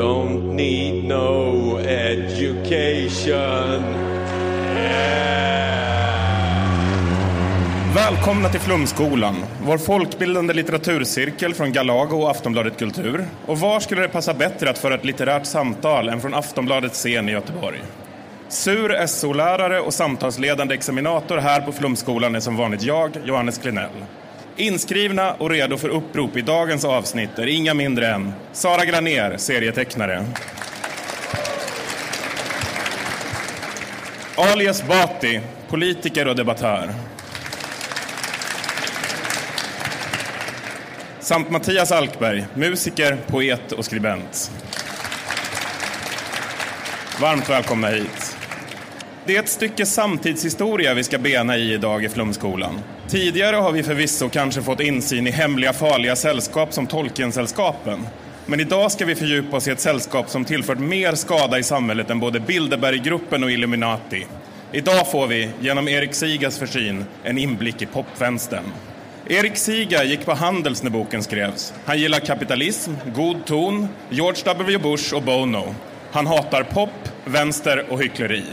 don't need no education. Välkomna till Flumskolan, vår folkbildande litteraturcirkel från Galago och Aftonbladet Kultur. Och var skulle det passa bättre att föra ett litterärt samtal än från Aftonbladets scen i Göteborg? Sur SO-lärare och samtalsledande examinator här på Flumskolan är som vanligt jag, Johannes Klinell. Inskrivna och redo för upprop i dagens avsnitt är inga mindre än Sara Graner, serietecknare. Alias Bati, politiker och debattör. Samt Mattias Alkberg, musiker, poet och skribent. Varmt välkomna hit. Det är ett stycke samtidshistoria vi ska bena i idag i Flumskolan. Tidigare har vi förvisso kanske fått insyn i hemliga farliga sällskap som Tolkiensällskapen. Men idag ska vi fördjupa oss i ett sällskap som tillfört mer skada i samhället än både Bilderberggruppen och Illuminati. Idag får vi, genom Erik Sigas försyn, en inblick i popvänstern. Erik Siga gick på Handels när boken skrevs. Han gillar kapitalism, god ton, George W. Bush och Bono. Han hatar pop, vänster och hyckleri.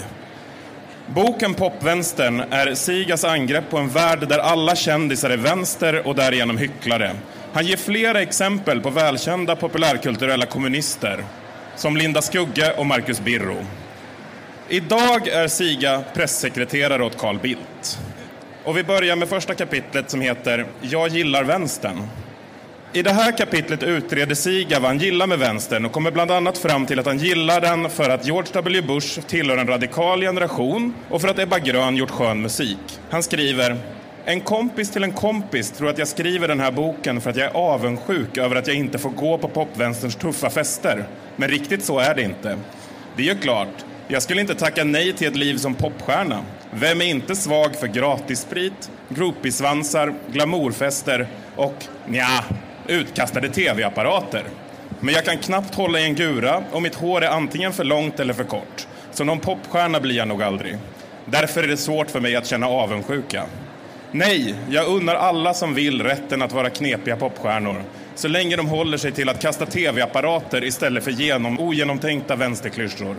Boken Popvänstern är Sigas angrepp på en värld där alla kändisar är vänster och därigenom hycklare. Han ger flera exempel på välkända populärkulturella kommunister som Linda Skugge och Marcus Birro. Idag är Siga pressekreterare åt Carl Bildt. Och vi börjar med första kapitlet som heter Jag gillar vänstern. I det här kapitlet utreder Siga vad han gillar med vänstern och kommer bland annat fram till att han gillar den för att George W. Bush tillhör en radikal generation och för att Ebba Grön gjort skön musik. Han skriver en kompis till en kompis tror att jag skriver den här boken för att jag är avundsjuk över att jag inte får gå på popvänsterns tuffa fester. Men riktigt så är det inte. Det är ju klart, jag skulle inte tacka nej till ett liv som popstjärna. Vem är inte svag för gratissprit, groupiesvansar, glamourfester och nja, utkastade tv-apparater. Men jag kan knappt hålla i en gura och mitt hår är antingen för långt eller för kort. Så någon popstjärna blir jag nog aldrig. Därför är det svårt för mig att känna avundsjuka. Nej, jag unnar alla som vill rätten att vara knepiga popstjärnor. Så länge de håller sig till att kasta tv-apparater istället för genom ogenomtänkta vänsterklyschor.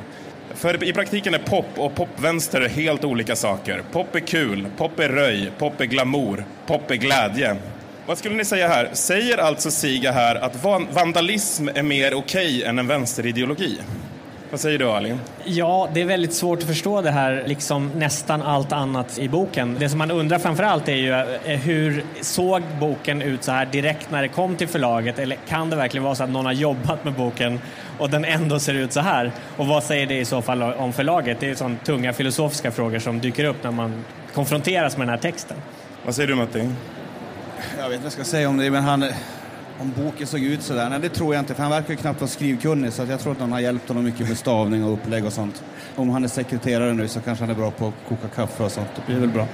För i praktiken är pop och popvänster helt olika saker. Pop är kul, pop är röj, pop är glamour, pop är glädje. Vad skulle ni säga här? Säger alltså Siga här att vandalism är mer okej okay än en vänsterideologi? Vad säger du Ali? Ja, det är väldigt svårt att förstå det här, liksom nästan allt annat i boken. Det som man undrar framför allt är ju eh, hur såg boken ut så här direkt när det kom till förlaget? Eller kan det verkligen vara så att någon har jobbat med boken och den ändå ser ut så här? Och vad säger det i så fall om förlaget? Det är sådana tunga filosofiska frågor som dyker upp när man konfronteras med den här texten. Vad säger du Matti? Jag vet inte vad jag ska säga om det, men han, om boken såg ut sådär. Nej, det tror jag inte, för han verkar ju knappt vara skrivkunnig, så jag tror att någon har hjälpt honom mycket med stavning och upplägg och sånt. Om han är sekreterare nu så kanske han är bra på att koka kaffe och sånt. Det blir väl bra.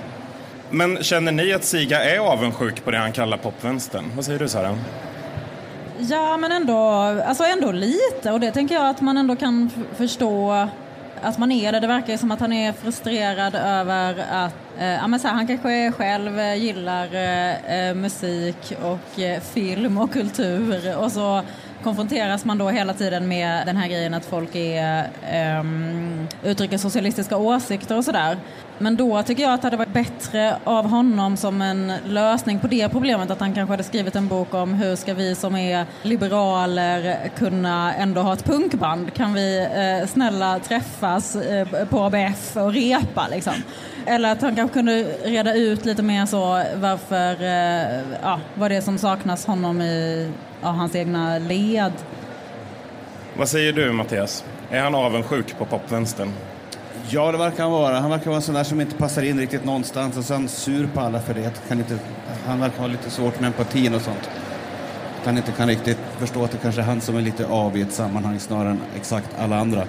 Men känner ni att Siga är avundsjuk på det han kallar popvänstern? Vad säger du Sara? Ja, men ändå, alltså ändå lite. Och det tänker jag att man ändå kan förstå att man är det. Det verkar som att han är frustrerad över att Eh, ja, men så här, han kanske själv eh, gillar eh, eh, musik och eh, film och kultur och så konfronteras man då hela tiden med den här grejen att folk är, eh, uttrycker socialistiska åsikter och sådär. Men då tycker jag att det hade varit bättre av honom som en lösning på det problemet att han kanske hade skrivit en bok om hur ska vi som är liberaler kunna ändå ha ett punkband? Kan vi eh, snälla träffas eh, på ABF och repa liksom? Eller att han kanske kunde reda ut lite mer så varför, eh, ja, vad det är som saknas honom i ja, hans egna led. Vad säger du Mattias? Är han avundsjuk på popvänstern? Ja, det verkar han vara. Han verkar vara en sån där som inte passar in riktigt någonstans och sen sur på alla för det. Kan inte, han verkar ha lite svårt med empatin och sånt. Han inte kan riktigt förstå att det kanske är han som är lite av i ett sammanhang snarare än exakt alla andra.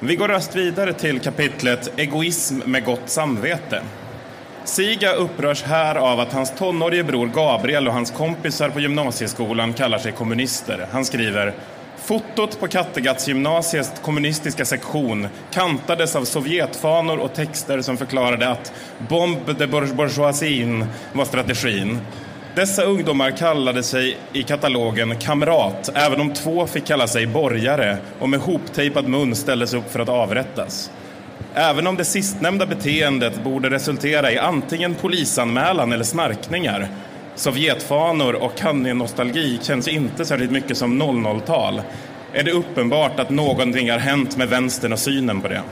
Vi går rast vidare till kapitlet Egoism med gott samvete. Siga upprörs här av att hans tonårige bror Gabriel och hans kompisar på gymnasieskolan kallar sig kommunister. Han skriver Fotot på Kattegattsgymnasiets kommunistiska sektion kantades av Sovjetfanor och texter som förklarade att bomb de bourgeoisien var strategin. Dessa ungdomar kallade sig i katalogen kamrat, även om två fick kalla sig borgare och med hoptejpad mun ställdes upp för att avrättas. Även om det sistnämnda beteendet borde resultera i antingen polisanmälan eller snarkningar. Sovjetfanor och Kanye-nostalgi känns inte särskilt mycket som 00-tal. Är det uppenbart att någonting har hänt med vänstern och synen på det.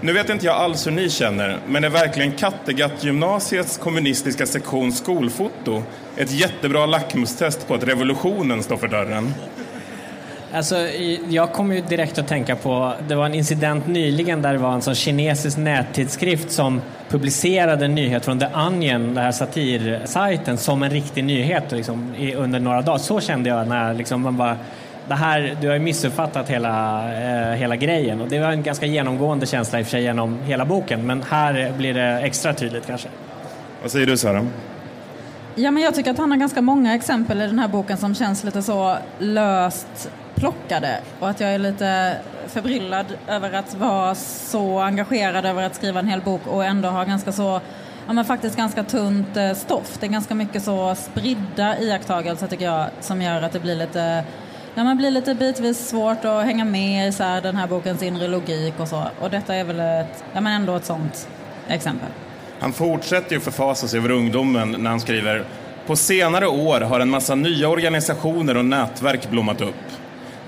Nu vet inte jag alls hur ni känner, men är verkligen Kattegattgymnasiets kommunistiska sektion skolfoto ett jättebra lackmustest på att revolutionen står för dörren? Alltså, jag kommer ju direkt att tänka på, det var en incident nyligen där det var en sån kinesisk nättidskrift som publicerade en nyhet från The Onion, den här satirsajten, som en riktig nyhet liksom, under några dagar. Så kände jag när liksom, man bara det här, du har ju missuppfattat hela, eh, hela grejen och det var en ganska genomgående känsla i och för sig genom hela boken men här blir det extra tydligt kanske. Vad säger du Sara? Ja, men jag tycker att han har ganska många exempel i den här boken som känns lite så löst plockade och att jag är lite förbryllad över att vara så engagerad över att skriva en hel bok och ändå ha ganska så ja, men faktiskt ganska tunt eh, stoff. Det är ganska mycket så spridda iakttagelser tycker jag som gör att det blir lite Ja, man blir lite bitvis svårt att hänga med i så här, den här bokens inre logik och så. Och detta är väl ett, ja, men ändå ett sånt exempel. Han fortsätter ju förfasa sig över ungdomen när han skriver På senare år har en massa nya organisationer och nätverk blommat upp.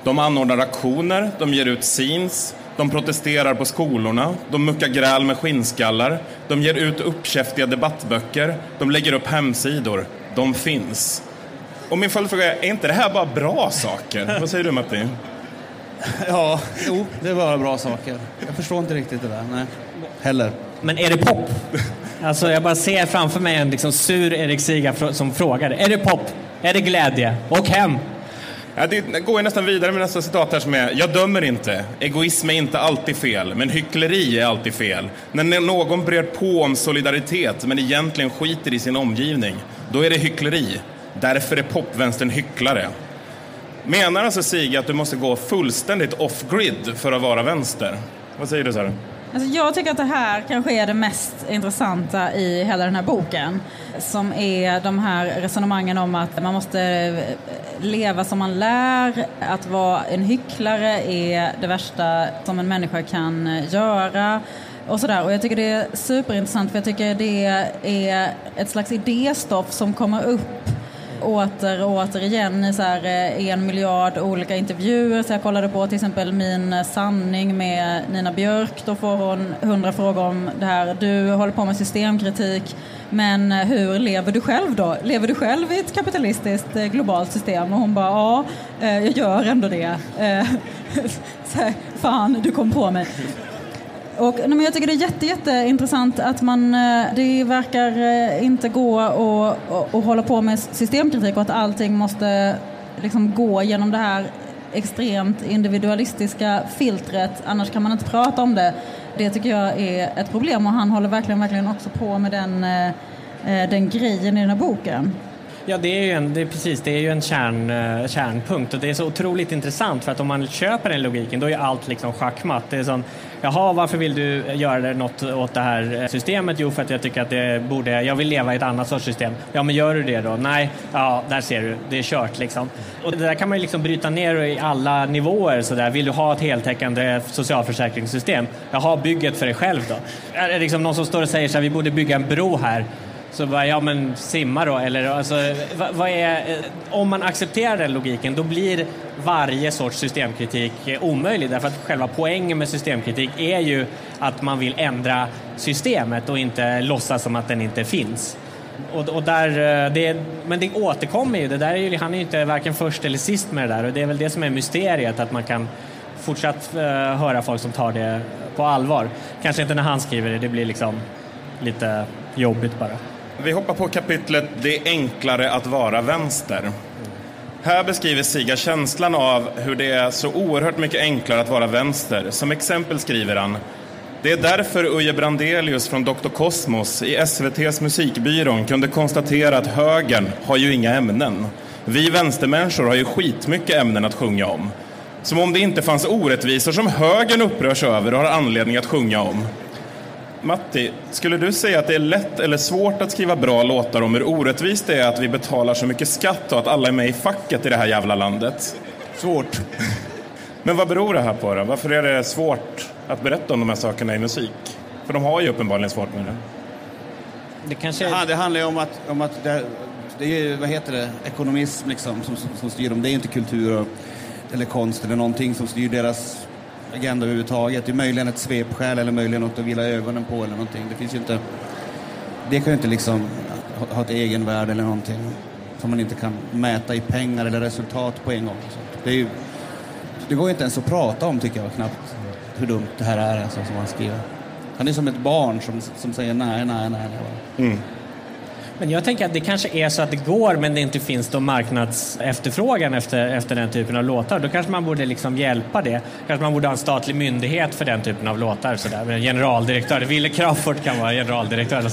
De anordnar aktioner, de ger ut scenes, de protesterar på skolorna, de muckar gräl med skinnskallar, de ger ut uppkäftiga debattböcker, de lägger upp hemsidor. De finns. Och min följdfråga är, är inte det här bara bra saker? Vad säger du Matti? Ja, jo, det är bara bra saker. Jag förstår inte riktigt det där, nej. Heller. Men är det pop? Alltså jag bara ser framför mig en liksom sur Erik Siga som frågar. Är det pop? Är det glädje? Och hem? Ja, det går ju nästan vidare med nästa citat här som är Jag dömer inte. Egoism är inte alltid fel, men hyckleri är alltid fel. När någon brer på om solidaritet men egentligen skiter i sin omgivning, då är det hyckleri. Därför är popvänstern hycklare. Menar alltså Siga att du måste gå fullständigt off-grid för att vara vänster? Vad säger du Sara? Alltså jag tycker att det här kanske är det mest intressanta i hela den här boken. Som är de här resonemangen om att man måste eh, leva som man lär. Att vara en hycklare är det värsta som en människa kan eh, göra. Och, sådär. och jag tycker det är superintressant för jag tycker det är ett slags idéstoff som kommer upp åter och åter igen i så här, eh, en miljard olika intervjuer. Så jag kollade på till exempel Min sanning med Nina Björk. Då får hon hundra frågor om det här. Du håller på med systemkritik. Men eh, hur lever du själv då? Lever du själv i ett kapitalistiskt eh, globalt system? Och hon bara, ja, jag gör ändå det. Fan, du kom på mig. Och, nej, men jag tycker det är jätte, jätteintressant att man, eh, det verkar eh, inte gå att hålla på med systemkritik och att allting måste liksom gå genom det här extremt individualistiska filtret, annars kan man inte prata om det. Det tycker jag är ett problem och han håller verkligen, verkligen också på med den, eh, den grejen i den här boken. Ja, det är ju en, det är precis, det är ju en kärn, eh, kärnpunkt och det är så otroligt intressant för att om man köper den logiken då är allt liksom schackmatt. Det är sån, Jaha, varför vill du göra något åt det här eh, systemet? Jo, för att jag tycker att det borde, jag vill leva i ett annat sorts system. Ja, men gör du det då? Nej, ja, där ser du, det är kört liksom. Och det där kan man ju liksom bryta ner i alla nivåer sådär. Vill du ha ett heltäckande socialförsäkringssystem? Jaha, bygg ett för dig själv då. Är det liksom någon som står och säger så här, vi borde bygga en bro här. Så bara, ja men simma då, eller alltså, vad, vad, är, eh, om man accepterar den logiken då blir varje sorts systemkritik eh, omöjlig därför att själva poängen med systemkritik är ju att man vill ändra systemet och inte låtsas som att den inte finns. Och, och där, eh, det, men det återkommer ju, det där är ju, han är ju inte varken först eller sist med det där och det är väl det som är mysteriet att man kan fortsatt uh, höra folk som tar det på allvar. Kanske inte när han skriver det, det blir liksom lite jobbigt bara. Vi hoppar på kapitlet Det är enklare att vara vänster. Här beskriver Siga känslan av hur det är så oerhört mycket enklare att vara vänster. Som exempel skriver han det är därför Uje Brandelius från Dr. Kosmos i SVTs Musikbyrån kunde konstatera att högern har ju inga ämnen. Vi vänstermänniskor har ju skitmycket ämnen att sjunga om. Som om det inte fanns orättvisor som högern upprörs över och har anledning att sjunga om. Matti, skulle du säga att det är lätt eller svårt att skriva bra låtar om hur orättvist det är att vi betalar så mycket skatt och att alla är med i facket i det här jävla landet? Svårt. Men vad beror det här på då? Varför är det svårt att berätta om de här sakerna i musik? För de har ju uppenbarligen svårt med det. Det kanske Ja, det handlar ju om att, om att det, det är ju, vad heter det, ekonomism liksom som, som, som styr dem. Det är ju inte kultur och, eller konst eller någonting som styr deras agenda överhuvudtaget. Det är möjligen ett svepskäl eller möjligen något att vila ögonen på eller någonting. Det finns ju inte, det kan ju inte liksom ha, ett egenvärde eller någonting som man inte kan mäta i pengar eller resultat på en gång. Det, är ju, det går ju inte ens att prata om tycker jag knappt hur dumt det här är alltså, som han skriver. Han är som ett barn som, som säger nej, nej, nej. nej. Mm. Men jag tänker att det kanske är så att det går men det inte finns någon marknadsefterfrågan efter, efter den typen av låtar. Då kanske man borde liksom hjälpa det. Kanske man borde ha en statlig myndighet för den typen av låtar. Sådär. En generaldirektör, Wille Crafoord kan vara generaldirektör.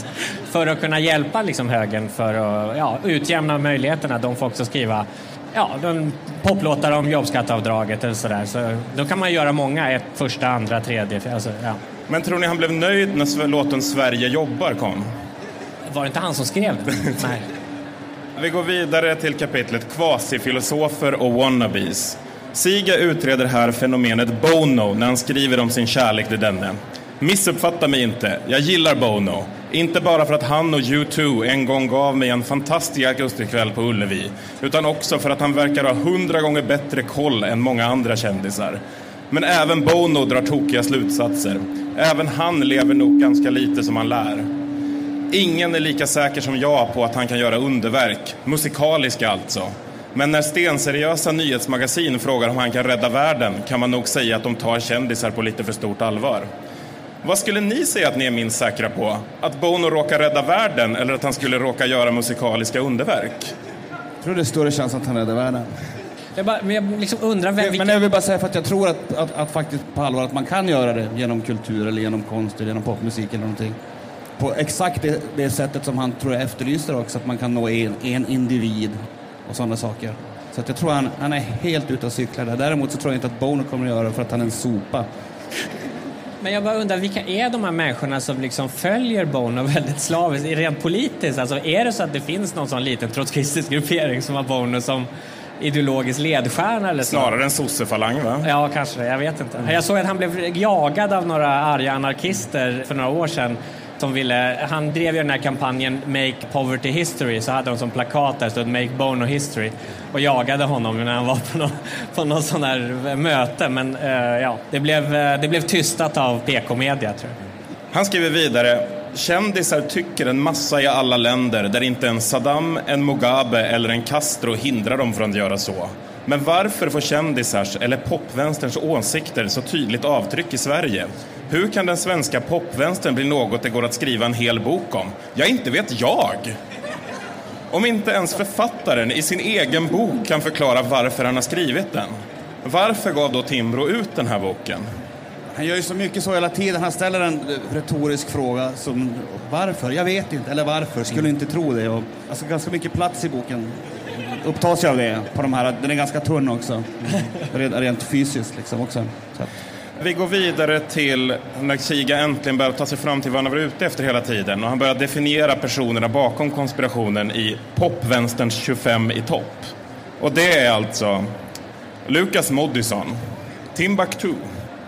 För att kunna hjälpa liksom högen för att ja, utjämna möjligheterna. De får också skriva ja, de poplåtar om jobbskatteavdraget eller sådär. Så då kan man göra många, ett första, andra, tredje. Alltså, ja. Men tror ni han blev nöjd när låten Sverige jobbar kom? Var det inte han som skrev den? Nej. Vi går vidare till kapitlet Kvasifilosofer och wannabes. Siga utreder här fenomenet Bono när han skriver om sin kärlek till denne. Missuppfatta mig inte, jag gillar Bono. Inte bara för att han och U2 en gång gav mig en fantastisk augustikväll på Ullevi, utan också för att han verkar ha hundra gånger bättre koll än många andra kändisar. Men även Bono drar tokiga slutsatser. Även han lever nog ganska lite som han lär. Ingen är lika säker som jag på att han kan göra underverk, musikaliska alltså. Men när stenseriösa nyhetsmagasin frågar om han kan rädda världen kan man nog säga att de tar kändisar på lite för stort allvar. Vad skulle ni säga att ni är minst säkra på? Att Bono råkar rädda världen eller att han skulle råka göra musikaliska underverk? Jag tror det är större chans att han räddar världen. Jag, bara, men jag liksom undrar vem. Men jag vill bara säga för att jag tror att, att, att faktiskt på allvar att man kan göra det genom kultur eller genom konst eller genom popmusik eller någonting. På exakt det, det sättet som han tror jag efterlyser också, att man kan nå en, en individ och sådana saker. Så att jag tror han, han är helt ute och cyklar där. Däremot så tror jag inte att Bono kommer att göra det för att han är en sopa. Men jag bara undrar, vilka är de här människorna som liksom följer Bono väldigt slaviskt, rent politiskt? Alltså, är det så att det finns någon sån liten trotskistisk gruppering som har Bono som ideologisk ledstjärna eller så? Snarare en sossefalang, va? Ja, kanske det. Jag vet inte. Jag såg att han blev jagad av några arga anarkister för några år sedan. Som ville, han drev ju den här kampanjen Make Poverty History, så hade de som plakat där stod Make Bono History och jagade honom när han var på något på någon sån här möte. Men eh, ja, det blev, eh, det blev tystat av PK-media tror jag. Han skriver vidare. Kändisar tycker en massa i alla länder där inte en Saddam, en Mugabe eller en Castro hindrar dem från att göra så. Men varför får kändisars eller popvänsterns åsikter så tydligt avtryck i Sverige? Hur kan den svenska popvänstern bli något det går att skriva en hel bok om? Ja, inte vet jag! Om inte ens författaren i sin egen bok kan förklara varför han har skrivit den. Varför gav då Timbro ut den här boken? Han gör ju så mycket så hela tiden. Han ställer en retorisk fråga som varför? Jag vet inte. Eller varför? Skulle inte tro det. Och, alltså ganska mycket plats i boken upptas jag av det. På de här. Den är ganska tunn också. Rent, rent fysiskt liksom också. Så Vi går vidare till när Siga äntligen börjar ta sig fram till vad han har varit ute efter hela tiden. Och han börjar definiera personerna bakom konspirationen i popvänsterns 25 i topp. Och det är alltså Lukas Moodysson, Timbuktu,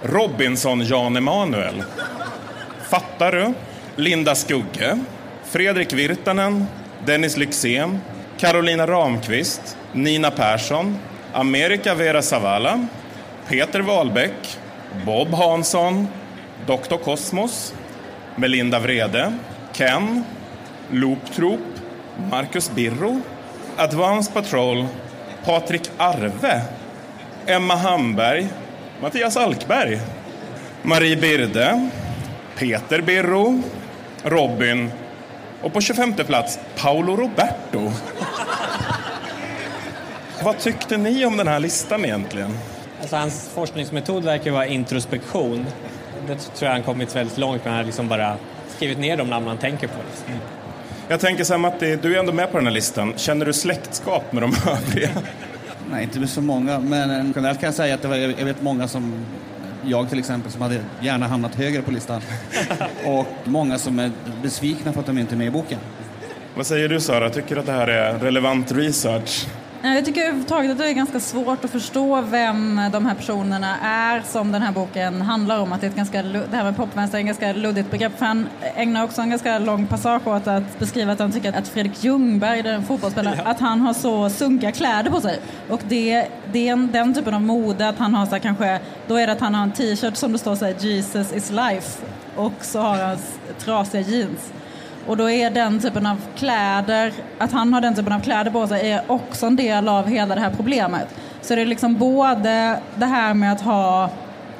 Robinson Jan Emanuel, Fattar du? Linda Skugge, Fredrik Virtanen, Dennis Lyxzén, Carolina Ramqvist, Nina Persson, America Vera Zavala, Peter Wahlbeck, Bob Hansson, Dr. Kosmos, Melinda Vrede, Ken, Loop Troop, Marcus Birro, Advanced Patrol, Patrik Arve, Emma Hamberg, Mattias Alkberg, Marie Birde, Peter Birro, Robin och på 25 plats Paolo Roberto. Vad tyckte ni om den här listan egentligen? Alltså, hans forskningsmetod verkar vara introspektion. Det tror jag han kommit väldigt långt med. Han har liksom bara skrivit ner de namn han tänker på. Liksom. Jag tänker så här Matti, du är ändå med på den här listan. Känner du släktskap med de övriga? nej, inte med så många. Men generellt kan jag säga att det var, jag vet många som jag till exempel som hade gärna hamnat högre på listan. Och många som är besvikna för att de inte är med i boken. Vad säger du Sara, tycker du att det här är relevant research? Jag tycker överhuvudtaget att det är ganska svårt att förstå vem de här personerna är som den här boken handlar om. Att det, är ett ganska, det här med popvänster är ett ganska luddigt begrepp. För han ägnar också en ganska lång passage åt att beskriva att han tycker att Fredrik Ljungberg, den fotbollsspelaren, att han har så sunkiga kläder på sig. Och det, det är en, den typen av mode att han har så här, kanske, då är det att han har en t-shirt som det står så här, Jesus is life och så har han trasiga jeans. Och då är den typen av kläder, att han har den typen av kläder på sig är också en del av hela det här problemet. Så det är liksom både det här med att ha,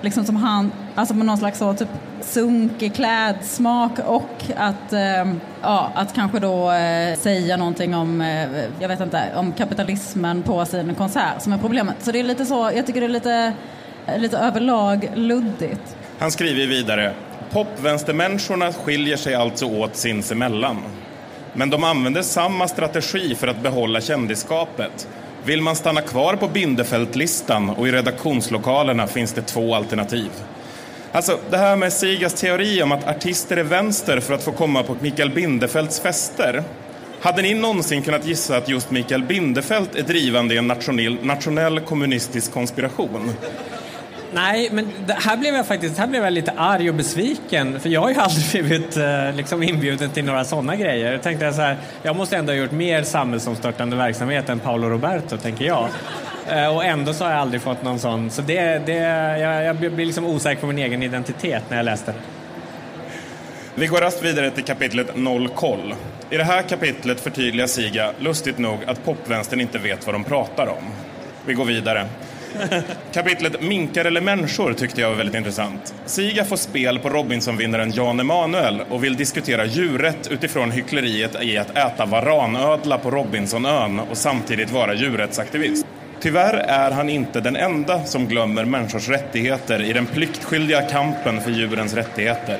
liksom som han, alltså med någon slags så, typ sunkig klädsmak och att, eh, ja, att kanske då eh, säga någonting om, eh, jag vet inte, om kapitalismen på sin konsert som är problemet. Så det är lite så, jag tycker det är lite, lite överlag luddigt. Han skriver vidare. Popvänstermänniskorna skiljer sig alltså åt sinsemellan. Men de använder samma strategi för att behålla kändisskapet. Vill man stanna kvar på Bindefältlistan och i redaktionslokalerna finns det två alternativ. Alltså, det här med Sigas teori om att artister är vänster för att få komma på Mikael Bindefelds fester. Hade ni någonsin kunnat gissa att just Mikael Bindefeld är drivande i en nationell, nationell kommunistisk konspiration? Nej, men det här blev jag faktiskt här blev jag lite arg och besviken. För jag har ju aldrig blivit eh, liksom inbjuden till några sådana grejer. Jag tänkte så här, jag måste ändå ha gjort mer samhällsomstörtande verksamhet än Paolo Roberto, tänker jag. Eh, och ändå så har jag aldrig fått någon sån. Så det, det, jag, jag blir liksom osäker på min egen identitet när jag läste det. Vi går rast vidare till kapitlet Noll koll. I det här kapitlet förtydligar Siga, lustigt nog, att popvänstern inte vet vad de pratar om. Vi går vidare. Kapitlet Minkar eller människor tyckte jag var väldigt intressant. Siga får spel på Robinson-vinnaren Jan Emanuel och vill diskutera djurrätt utifrån hyckleriet i att äta varanödla på Robinsonön och samtidigt vara djurrättsaktivist. Tyvärr är han inte den enda som glömmer människors rättigheter i den pliktskyldiga kampen för djurens rättigheter.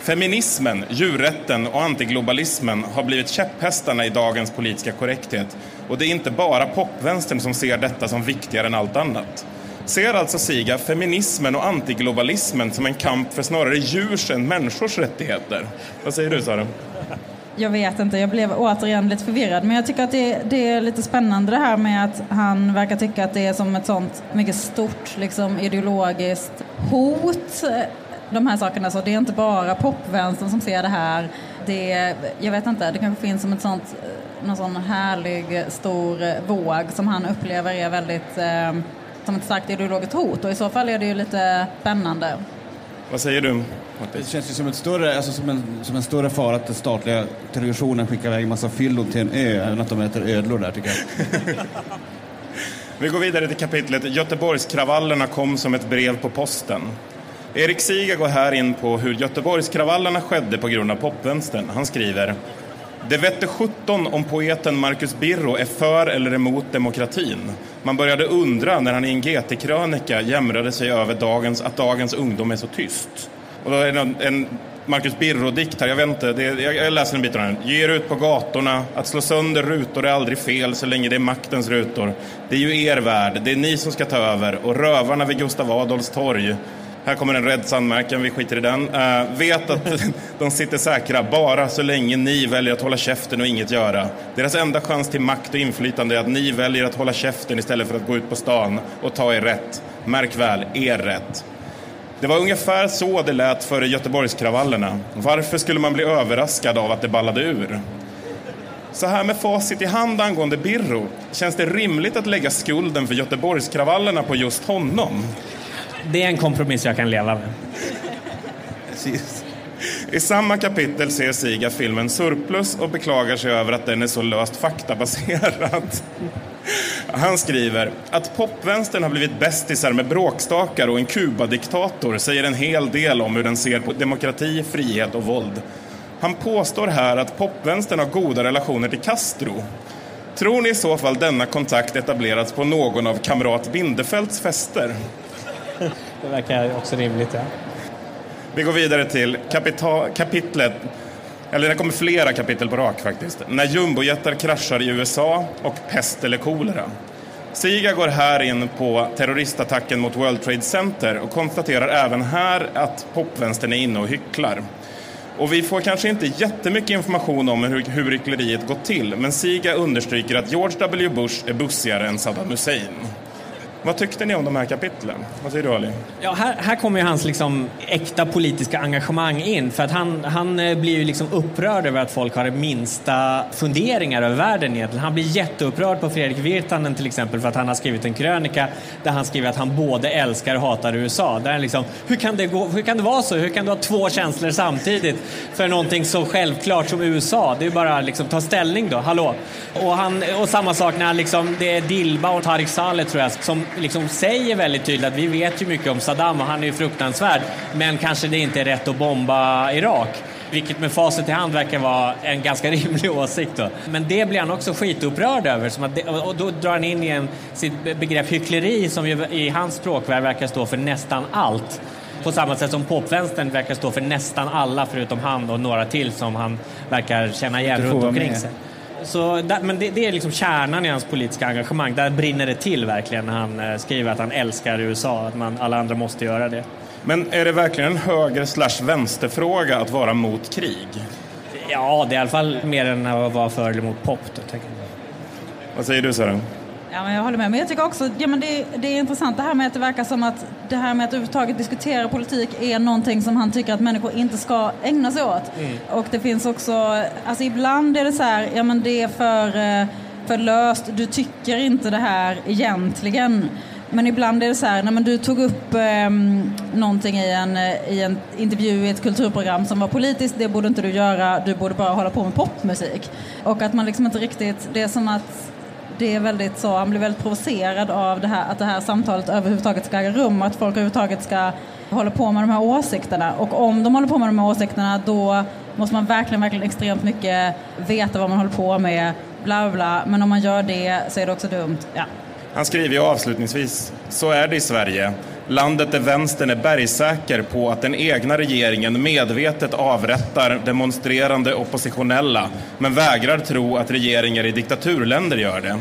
Feminismen, djurrätten och antiglobalismen har blivit käpphästarna i dagens politiska korrekthet. Och det är inte bara popvänstern som ser detta som viktigare än allt annat. Ser alltså Siga feminismen och antiglobalismen som en kamp för snarare djurs än människors rättigheter? Vad säger du Sara? Jag vet inte, jag blev återigen lite förvirrad. Men jag tycker att det, det är lite spännande det här med att han verkar tycka att det är som ett sånt mycket stort liksom, ideologiskt hot. De här sakerna, så det är inte bara popvänstern som ser det här. Det, jag vet inte, det kanske finns som ett sånt, någon sån härlig stor våg som han upplever är väldigt eh, som ett starkt ideologiskt hot. Och i så fall är det ju lite spännande. Vad säger du? Det känns ju som, ett större, alltså som, en, som en större fara att den statliga televisionen skickar iväg en massa fyllon till en ö än att de äter ödlor där tycker jag. Vi går vidare till kapitlet Göteborgskravallerna kom som ett brev på posten. Erik Siga går här in på hur Göteborgskravallerna skedde på grund av popvänstern. Han skriver det vette 17 om poeten Marcus Birro är för eller emot demokratin. Man började undra när han i en GT-krönika jämrade sig över dagens, att dagens ungdom är så tyst. Och då är det en, en Marcus Birro-dikt här, jag vet inte, det, jag, jag läser en bit av den. Ge er ut på gatorna, att slå sönder rutor är aldrig fel så länge det är maktens rutor. Det är ju er värld, det är ni som ska ta över och rövarna vid Gustav Adolfs torg här kommer en rädd sandmärken, vi skiter i den. Uh, vet att de sitter säkra bara så länge ni väljer att hålla käften och inget göra. Deras enda chans till makt och inflytande är att ni väljer att hålla käften istället för att gå ut på stan och ta er rätt. Märk väl, er rätt. Det var ungefär så det lät före Göteborgskravallerna. Varför skulle man bli överraskad av att det ballade ur? Så här med facit i hand angående Birro, känns det rimligt att lägga skulden för Göteborgskravallerna på just honom? Det är en kompromiss jag kan leva med. Precis. I samma kapitel ser Siga filmen Surplus och beklagar sig över att den är så löst faktabaserad. Han skriver att popvänstern har blivit bästisar med bråkstakar och en Kuba-diktator säger en hel del om hur den ser på demokrati, frihet och våld. Han påstår här att popvänstern har goda relationer till Castro. Tror ni i så fall denna kontakt etablerats på någon av kamrat Bindefelds fester? Det verkar också rimligt. Ja. Vi går vidare till kapita- kapitlet, eller det kommer flera kapitel på rak faktiskt. När jumbojättar kraschar i USA och pest eller kolera. Siga går här in på terroristattacken mot World Trade Center och konstaterar även här att popvänstern är inne och hycklar. Och vi får kanske inte jättemycket information om hur, hur hyckleriet gått till, men Siga understryker att George W. Bush är bussigare än Saddam Hussein. Vad tyckte ni om de här kapitlen? Vad säger du Ali? Ja, här, här kommer ju hans liksom äkta politiska engagemang in. För att han, han eh, blir ju liksom upprörd över att folk har minsta funderingar över världen egentligen. Han blir jätteupprörd på Fredrik Virtanen till exempel för att han har skrivit en krönika där han skriver att han både älskar och hatar USA. Där han liksom, hur, kan det gå, hur kan det vara så? Hur kan du ha två känslor samtidigt för någonting så självklart som USA? Det är ju bara liksom ta ställning då, hallå? Och, han, och samma sak när han liksom, det är Dilba och Tarik Saleh tror jag som liksom säger väldigt tydligt att vi vet ju mycket om Saddam och han är ju fruktansvärd, men kanske det inte är rätt att bomba Irak. Vilket med facit i hand verkar vara en ganska rimlig åsikt. Då. Men det blir han också skitupprörd över. Som att det, och då drar han in i en, sitt begrepp hyckleri som ju i hans språkvärld verkar stå för nästan allt. På samma sätt som popvänstern verkar stå för nästan alla förutom han och några till som han verkar känna igen runt omkring sig. Så, men det, det, är liksom kärnan i hans politiska engagemang. Där brinner det till verkligen när han eh, skriver att han älskar USA, att man, alla andra måste göra det. Men är det verkligen en höger slash vänsterfråga att vara mot krig? Ja, det är i alla fall mer än att vara för eller mot pop. Då, Vad säger du Sören? Ja, men jag håller med. Men jag tycker också ja, men det, det är intressant det här med att det verkar som att det här med att överhuvudtaget diskutera politik är någonting som han tycker att människor inte ska ägna sig åt. Mm. Och det finns också, alltså ibland är det så här, ja men det är för, eh, för löst, du tycker inte det här egentligen. Men ibland är det så här, nej, men du tog upp eh, någonting i en, i en intervju i ett kulturprogram som var politiskt, det borde inte du göra, du borde bara hålla på med popmusik. Och att man liksom inte riktigt, det är som att det är väldigt så, han blir väldigt provocerad av det här, att det här samtalet överhuvudtaget ska äga rum, att folk överhuvudtaget ska hålla på med de här åsikterna. Och om de håller på med de här åsikterna då måste man verkligen, verkligen extremt mycket veta vad man håller på med, bla bla. Men om man gör det så är det också dumt. Ja. Han skriver ju avslutningsvis, så är det i Sverige. Landet där vänstern är bergsäker på att den egna regeringen medvetet avrättar demonstrerande oppositionella men vägrar tro att regeringar i diktaturländer gör det.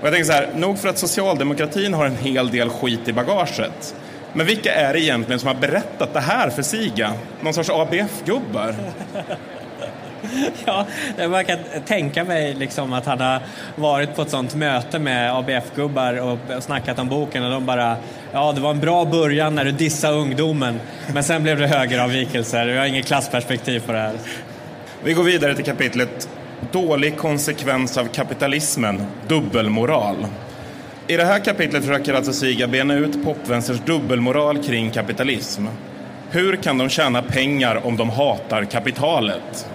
Och jag tänker så här, nog för att socialdemokratin har en hel del skit i bagaget. Men vilka är det egentligen som har berättat det här för Siga? Någon sorts ABF-gubbar? ja, jag kan tänka mig liksom att han har varit på ett sånt möte med ABF-gubbar och snackat om boken och de bara Ja, det var en bra början när du dissade ungdomen men sen blev det högeravvikelser. Vi har inget klassperspektiv på det här. Vi går vidare till kapitlet Dålig konsekvens av kapitalismen, dubbelmoral. I det här kapitlet försöker alltså Siga bena ut popvänsters dubbelmoral kring kapitalism. Hur kan de tjäna pengar om de hatar kapitalet?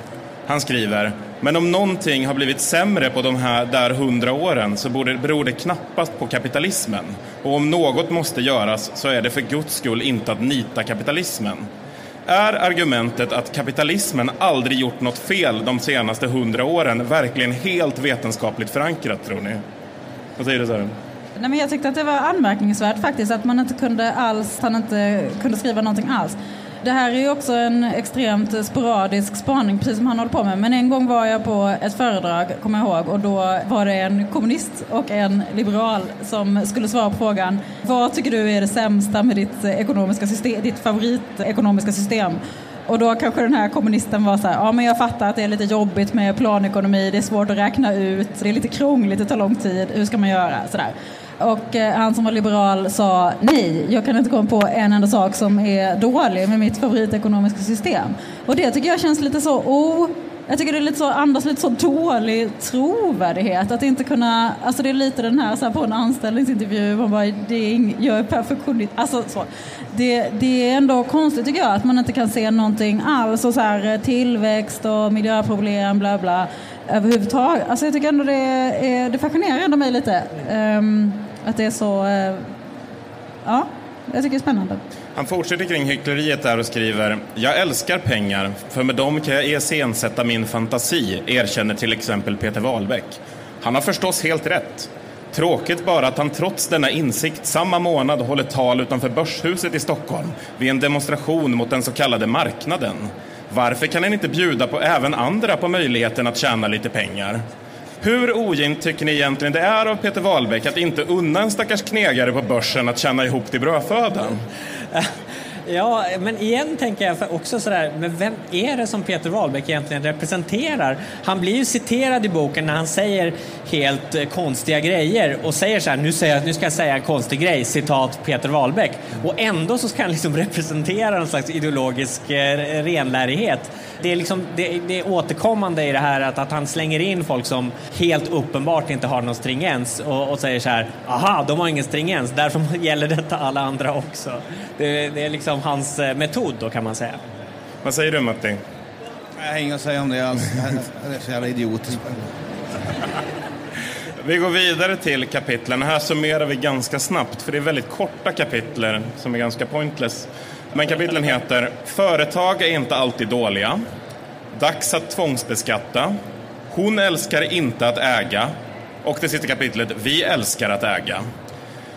Han skriver, men om någonting har blivit sämre på de här där hundra åren så borde, beror det knappast på kapitalismen. Och om något måste göras så är det för guds skull inte att nita kapitalismen. Är argumentet att kapitalismen aldrig gjort något fel de senaste hundra åren verkligen helt vetenskapligt förankrat, tror ni? Vad säger du, Sören? Nej, men jag tyckte att det var anmärkningsvärt faktiskt att man inte kunde alls, han inte kunde skriva någonting alls. Det här är ju också en extremt sporadisk spaning, precis som han håller på med. Men en gång var jag på ett föredrag, kommer jag ihåg, och då var det en kommunist och en liberal som skulle svara på frågan Vad tycker du är det sämsta med ditt, eh, ekonomiska system, ditt favoritekonomiska system? Och då kanske den här kommunisten var så här, ja men jag fattar att det är lite jobbigt med planekonomi, det är svårt att räkna ut, det är lite krångligt, det tar lång tid, hur ska man göra? Sådär. Och eh, han som var liberal sa nej, jag kan inte komma på en enda sak som är dålig med mitt favoritekonomiska system. Och det tycker jag känns lite så, oh, jag tycker det är lite så, andas lite så dålig trovärdighet. Att inte kunna, alltså det är lite den här, så här på en anställningsintervju, man bara, det är ing, jag är perfektionist. Alltså så. Det, det är ändå konstigt tycker jag att man inte kan se någonting alls. Och så här, eh, tillväxt och miljöproblem, bla bla överhuvudtaget. Alltså jag tycker ändå det, är, det fascinerar ändå mig lite. Um, att det är så... Eh, ja, jag tycker det är spännande. Han fortsätter kring hyckleriet där och skriver Jag älskar pengar, för med dem kan jag iscensätta min fantasi, erkänner till exempel Peter Wahlbeck. Han har förstås helt rätt. Tråkigt bara att han trots denna insikt samma månad håller tal utanför Börshuset i Stockholm vid en demonstration mot den så kallade marknaden. Varför kan han inte bjuda på även andra på möjligheten att tjäna lite pengar? Hur ogint tycker ni egentligen det är av Peter Wahlbeck att inte unna en stackars knegare på börsen att tjäna ihop till brödfödan? Ja, men igen tänker jag också sådär, men vem är det som Peter Wahlbeck egentligen representerar? Han blir ju citerad i boken när han säger helt eh, konstiga grejer och säger så här, nu, säger jag, nu ska jag säga en konstig grej, citat Peter Wahlbeck. Och ändå så ska han liksom representera någon slags ideologisk eh, renlärighet. Det är, liksom, det, det är återkommande i det här att, att han slänger in folk som helt uppenbart inte har någon stringens och, och säger så här, aha, de har ingen stringens, därför gäller detta alla andra också. Det, det är liksom hans eh, metod då kan man säga. Vad säger du Matti? Jag har inget att säga om det alls. Det är så jävla idiotiskt. Vi går vidare till kapitlen. Här summerar vi ganska snabbt, för det är väldigt korta kapitler som är ganska pointless. Men kapitlen heter Företag är inte alltid dåliga. Dags att tvångsbeskatta. Hon älskar inte att äga. Och det sista kapitlet Vi älskar att äga.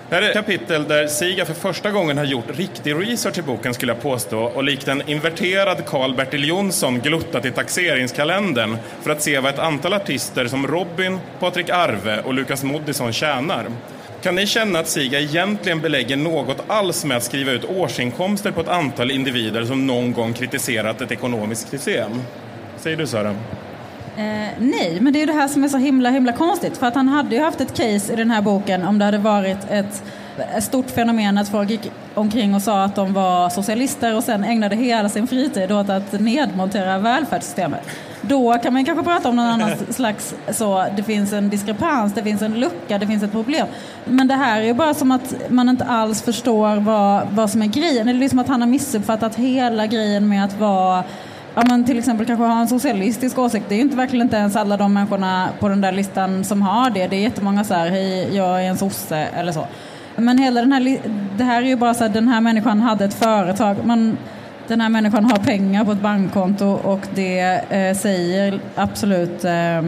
Det här är ett kapitel där Siga för första gången har gjort riktig research i boken skulle jag påstå och likt en inverterad Karl-Bertil Jonsson gluttat i taxeringskalendern för att se vad ett antal artister som Robin, Patrik Arve och Lukas Moodysson tjänar. Kan ni känna att Siga egentligen belägger något alls med att skriva ut årsinkomster på ett antal individer som någon gång kritiserat ett ekonomiskt system? Säger du Sören? Eh, nej, men det är det här som är så himla himla konstigt. För att han hade ju haft ett case i den här boken om det hade varit ett, ett stort fenomen att folk gick omkring och sa att de var socialister och sen ägnade hela sin fritid åt att nedmontera välfärdssystemet. Då kan man kanske prata om någon annan slags så, det finns en diskrepans, det finns en lucka, det finns ett problem. Men det här är ju bara som att man inte alls förstår vad, vad som är grejen. Det är liksom att han har missuppfattat hela grejen med att vara ja, men till exempel kanske ha en socialistisk åsikt. Det är ju inte verkligen inte ens alla de människorna på den där listan som har det. Det är jättemånga så här, hej jag är en sosse eller så. Men hela den här, det här är ju bara så att den här människan hade ett företag. Man, den här människan har pengar på ett bankkonto och det eh, säger absolut eh,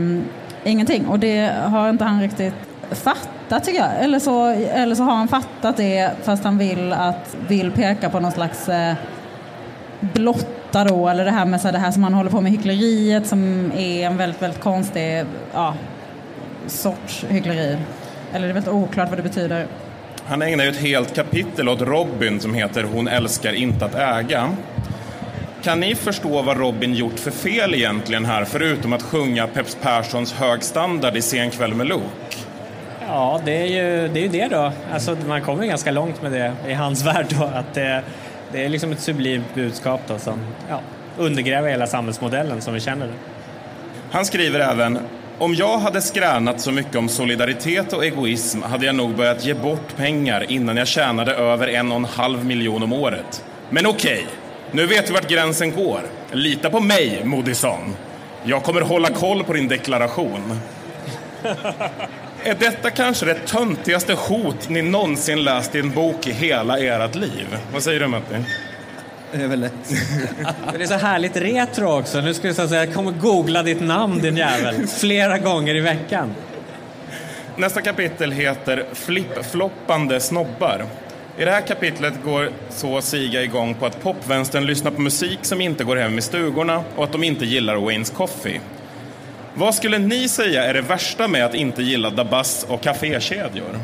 ingenting. Och det har inte han riktigt fattat tycker jag. Eller så, eller så har han fattat det fast han vill, att, vill peka på någon slags eh, blotta då, eller det här med så här, det här som han håller på med hyckleriet som är en väldigt, väldigt konstig ja, sorts hyckleri. Eller det är väldigt oklart vad det betyder. Han ägnar ju ett helt kapitel åt Robin som heter Hon älskar inte att äga. Kan ni förstå vad Robin gjort för fel egentligen här, förutom att sjunga Peps Perssons hög standard i Sen kväll med Luke? Ja, det är ju det, är ju det då. Alltså, man kommer ganska långt med det i hans värld då. Att det, det är liksom ett sublimt budskap då som ja, undergräver hela samhällsmodellen som vi känner det. Han skriver även om jag hade skränat så mycket om solidaritet och egoism hade jag nog börjat ge bort pengar innan jag tjänade över en och en halv miljon om året. Men okej, okay, nu vet vi vart gränsen går. Lita på mig, Moodysson. Jag kommer hålla koll på din deklaration. Är detta kanske det töntigaste hot ni någonsin läst i en bok i hela ert liv? Vad säger du, Matti? Det är väl lätt. det är så härligt retro också. Nu ska jag säga, jag kommer googla ditt namn din jävel, flera gånger i veckan. Nästa kapitel heter Flippfloppande snobbar. I det här kapitlet går så Siga igång på att popvänstern lyssnar på musik som inte går hem i stugorna och att de inte gillar Waynes Coffee. Vad skulle ni säga är det värsta med att inte gilla Dabas och kafékedjor?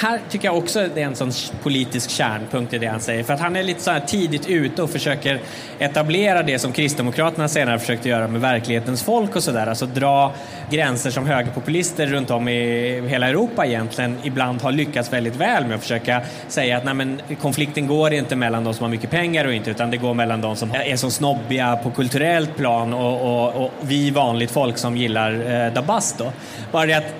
Här tycker jag också det är en sån politisk kärnpunkt i det han säger. För att han är lite så här tidigt ute och försöker etablera det som Kristdemokraterna senare försökte göra med verklighetens folk och sådär. Alltså dra gränser som högerpopulister runt om i hela Europa egentligen ibland har lyckats väldigt väl med att försöka säga att nej, men, konflikten går inte mellan de som har mycket pengar och inte utan det går mellan de som är så snobbiga på kulturellt plan och, och, och vi vanligt folk som gillar eh, Dabas då. Bara det att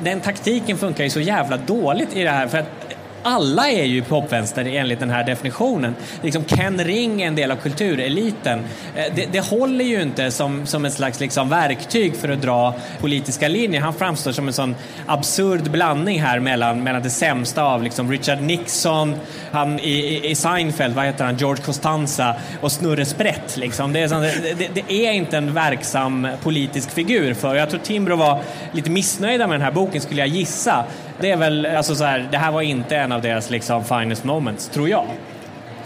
den taktiken funkar ju så jävla dåligt i det här. För att alla är ju popvänster enligt den här definitionen. Liksom Ken Ring är en del av kultureliten. Eh, det, det håller ju inte som, som ett slags liksom verktyg för att dra politiska linjer. Han framstår som en sån absurd blandning här mellan, mellan det sämsta av liksom Richard Nixon, han i, i Seinfeld, vad heter han, George Costanza och Snurre Sprätt. Liksom. Det, är sån, det, det, är inte en verksam politisk figur för. Jag tror Timbro var lite missnöjda med den här boken skulle jag gissa. Det är väl, alltså så här, det här var inte en av deras liksom finest moments, tror jag.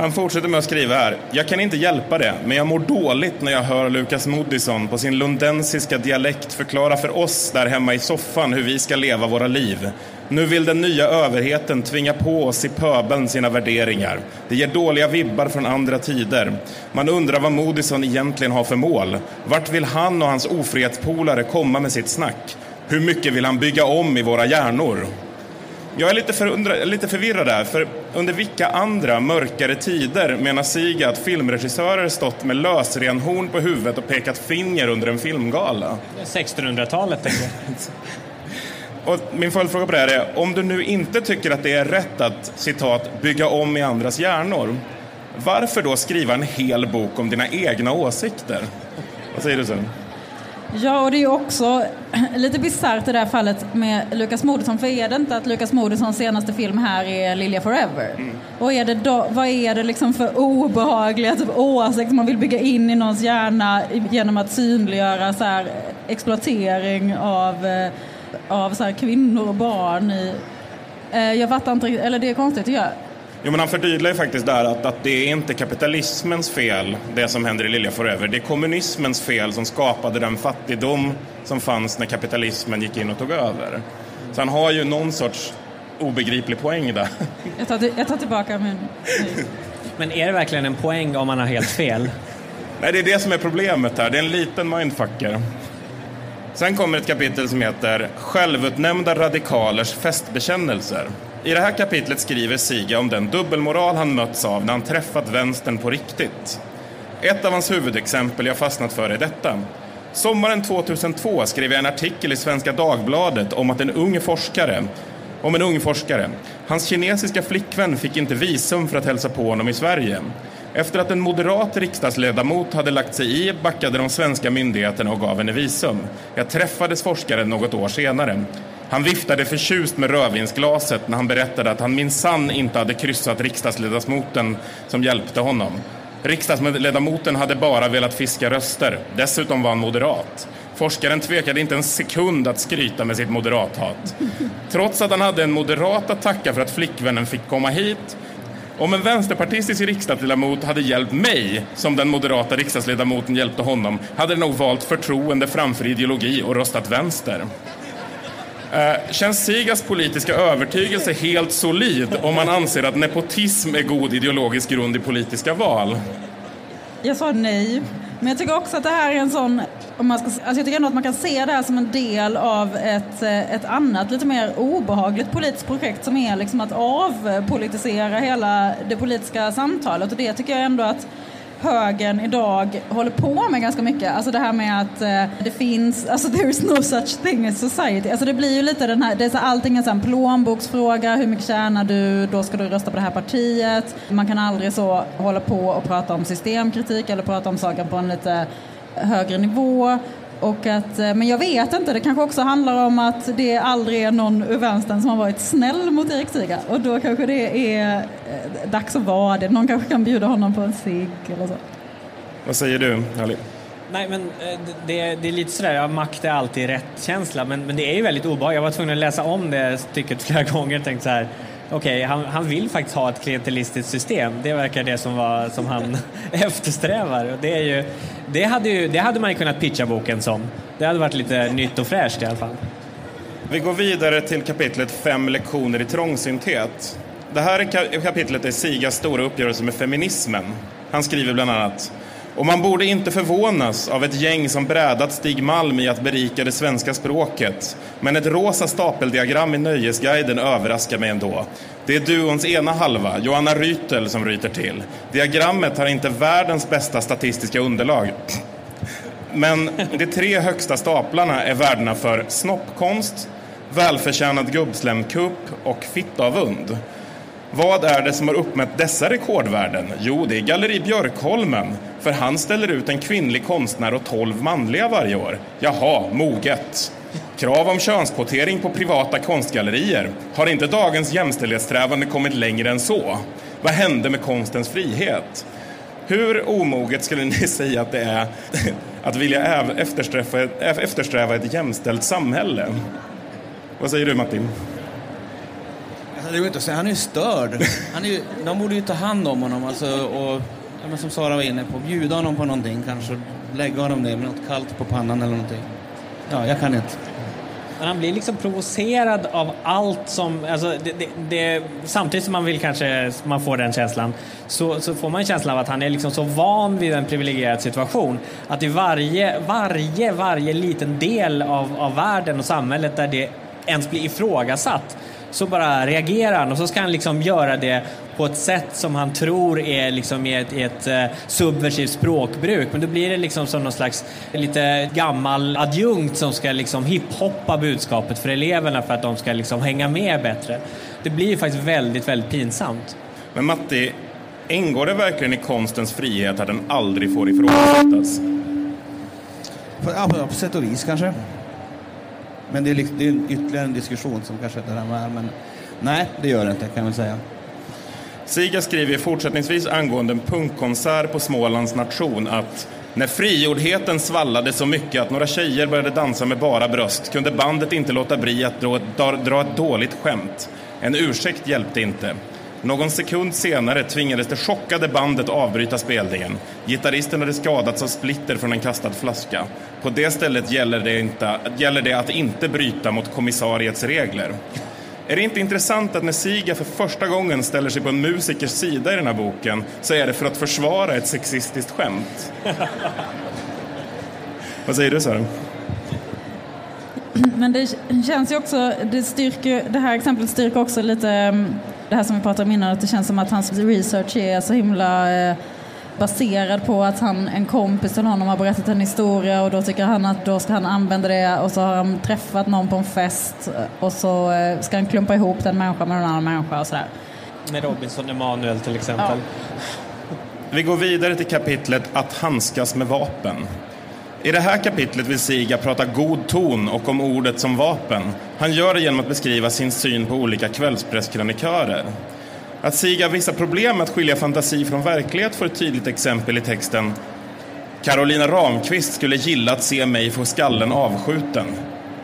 Han fortsätter med att skriva här. Jag kan inte hjälpa det, men jag mår dåligt när jag hör Lukas Moodysson på sin lundensiska dialekt förklara för oss där hemma i soffan hur vi ska leva våra liv. Nu vill den nya överheten tvinga på oss i pöbeln sina värderingar. Det ger dåliga vibbar från andra tider. Man undrar vad Moodysson egentligen har för mål. Vart vill han och hans ofrihetspolare komma med sitt snack? Hur mycket vill han bygga om i våra hjärnor? Jag är lite, förundra, lite förvirrad där, för under vilka andra mörkare tider menar Siga att filmregissörer stått med lösrenhorn på huvudet och pekat finger under en filmgala? 1600-talet, tänker jag. Och min följdfråga på det här är, om du nu inte tycker att det är rätt att citat, bygga om i andras hjärnor, varför då skriva en hel bok om dina egna åsikter? Vad säger du sen? Ja, och det är också lite bisarrt i det här fallet med Lukas Moodysson. För är det inte att Lukas Moodyssons senaste film här är Lilja Forever? Mm. Och är det då, vad är det liksom för obehagliga typ, åsikter man vill bygga in i någons hjärna genom att synliggöra så här, exploatering av, eh, av så här, kvinnor och barn? I, eh, jag fattar inte eller det är konstigt tycker jag. Jo, men han förtydligar ju faktiskt där att, att det är inte kapitalismens fel, det som händer i Lilja Forever. Det är kommunismens fel som skapade den fattigdom som fanns när kapitalismen gick in och tog över. Så han har ju någon sorts obegriplig poäng där. Jag tar, jag tar tillbaka min... Men är det verkligen en poäng om man har helt fel? Nej, det är det som är problemet här. Det är en liten mindfucker. Sen kommer ett kapitel som heter Självutnämnda radikalers festbekännelser. I det här kapitlet skriver Siga om den dubbelmoral han mötts av när han träffat vänstern på riktigt. Ett av hans huvudexempel jag fastnat för är detta. Sommaren 2002 skrev jag en artikel i Svenska Dagbladet om att en ung forskare om en ung forskare. Hans kinesiska flickvän fick inte visum för att hälsa på honom i Sverige. Efter att en moderat riksdagsledamot hade lagt sig i backade de svenska myndigheterna och gav henne visum. Jag träffades forskaren något år senare. Han viftade förtjust med rödvinsglaset när han berättade att han minsann inte hade kryssat riksdagsledamoten som hjälpte honom. Riksdagsledamoten hade bara velat fiska röster. Dessutom var han moderat. Forskaren tvekade inte en sekund att skryta med sitt moderathat. Trots att han hade en moderat att tacka för att flickvännen fick komma hit om en vänsterpartistisk riksdagsledamot hade hjälpt mig som den moderata riksdagsledamoten hjälpte honom hade den nog valt förtroende framför ideologi och röstat vänster. Eh, känns Sigas politiska övertygelse helt solid om man anser att nepotism är god ideologisk grund i politiska val? Jag sa nej. Men jag tycker också att det här är en sån... Om man ska, alltså jag tycker ändå att man kan se det här som en del av ett, eh, ett annat, lite mer obehagligt politiskt projekt som är liksom att avpolitisera hela det politiska samtalet. Och det tycker jag ändå att högern idag håller på med ganska mycket. Alltså det här med att eh, det finns, alltså there is no such thing as society. Alltså det blir ju lite den här, det är så allting är så en plånboksfråga, hur mycket tjänar du, då ska du rösta på det här partiet. Man kan aldrig så hålla på och prata om systemkritik eller prata om saker på en lite högre nivå. Och att, eh, men jag vet inte, det kanske också handlar om att det aldrig är någon ur vänstern som har varit snäll mot Erik Stiga. Och då kanske det är eh, dags att vara det. Någon kanske kan bjuda honom på en cigg eller så. Vad säger du, Ali? Nej, men eh, det, det, är lite sådär, ja, makt är alltid rätt känsla, men, men det är ju väldigt obehagligt. Jag var tvungen att läsa om det stycket flera gånger och tänkte så här, okej, okay, han, han, vill faktiskt ha ett klientelistiskt system. Det verkar det som, var, som han eftersträvar. Och det, är ju, det, hade ju, det hade man ju kunnat pitcha boken som. Det hade varit lite nytt och fräscht i alla fall. Vi går vidare till kapitlet Fem lektioner i trångsynthet. Det här kapitlet är Sigas stora uppgörelse med feminismen. Han skriver bland annat och man borde inte förvånas av ett gäng som brädat Stig Malm i att berika det svenska språket. Men ett rosa stapeldiagram i Nöjesguiden överraskar mig ändå. Det är duons ena halva, Johanna Rytel, som ryter till. Diagrammet har inte världens bästa statistiska underlag. Men de tre högsta staplarna är värdena för snoppkonst, välförtjänad gubbslemkupp och fittavund. Vad är det som har uppmätt dessa rekordvärden? Jo, det är Galleri Björkholmen, för han ställer ut en kvinnlig konstnär och tolv manliga varje år. Jaha, moget. Krav om könskvotering på privata konstgallerier. Har inte dagens jämställdhetssträvande kommit längre än så? Vad hände med konstens frihet? Hur omoget skulle ni säga att det är att vilja eftersträva, eftersträva ett jämställt samhälle? Vad säger du, Martin? Det går inte att säga, han är ju störd. Han är ju, de borde ju ta hand om honom alltså, och ja, men som Sara var inne på, bjuda honom på någonting kanske. Lägga honom ner med något kallt på pannan eller någonting. Ja, jag kan inte. Men han blir liksom provocerad av allt som... Alltså det, det, det, samtidigt som man vill kanske man får den känslan så, så får man en känsla av att han är liksom så van vid en privilegierad situation att i varje, varje, varje liten del av, av världen och samhället där det ens blir ifrågasatt så bara reagerar han och så ska han liksom göra det på ett sätt som han tror är liksom i ett, i ett uh, subversivt språkbruk. Men då blir det liksom som någon slags lite gammal adjunkt som ska liksom hiphoppa budskapet för eleverna för att de ska liksom hänga med bättre. Det blir ju faktiskt väldigt, väldigt pinsamt. Men Matti, ingår det verkligen i konstens frihet att den aldrig får ifrågasättas? På, ja, på, på sätt och vis kanske. Men det är, liksom, det är ytterligare en diskussion som kanske inte är med men nej, det gör det inte kan jag väl säga. Siga skriver fortsättningsvis angående en punkkonsert på Smålands nation att när frigjordheten svallade så mycket att några tjejer började dansa med bara bröst kunde bandet inte låta bli att dra, dra, dra ett dåligt skämt. En ursäkt hjälpte inte. Någon sekund senare tvingades det chockade bandet avbryta spelningen. Gitarristen hade skadats av splitter från en kastad flaska. På det stället gäller det, inte, gäller det att inte bryta mot kommissariets regler. Är det inte intressant att när Siga för första gången ställer sig på en musikers sida i den här boken så är det för att försvara ett sexistiskt skämt? Vad säger du Sara? Men det känns ju också, det, styrker, det här exemplet styrker också lite mm, det här som vi pratade om innan, att det känns som att hans research är så himla eh, baserad på att han, en kompis till honom har berättat en historia och då tycker han att då ska han använda det och så har han träffat någon på en fest och så eh, ska han klumpa ihop den människan med en annan människa och sådär. Med Robinson Emanuel till exempel. Ja. Vi går vidare till kapitlet Att handskas med vapen. I det här kapitlet vill Siga prata god ton och om ordet som vapen. Han gör det genom att beskriva sin syn på olika kvällspresskrönikörer. Att Siga har vissa problem med att skilja fantasi från verklighet får ett tydligt exempel i texten Carolina Ramqvist skulle gilla att se mig få skallen avskjuten.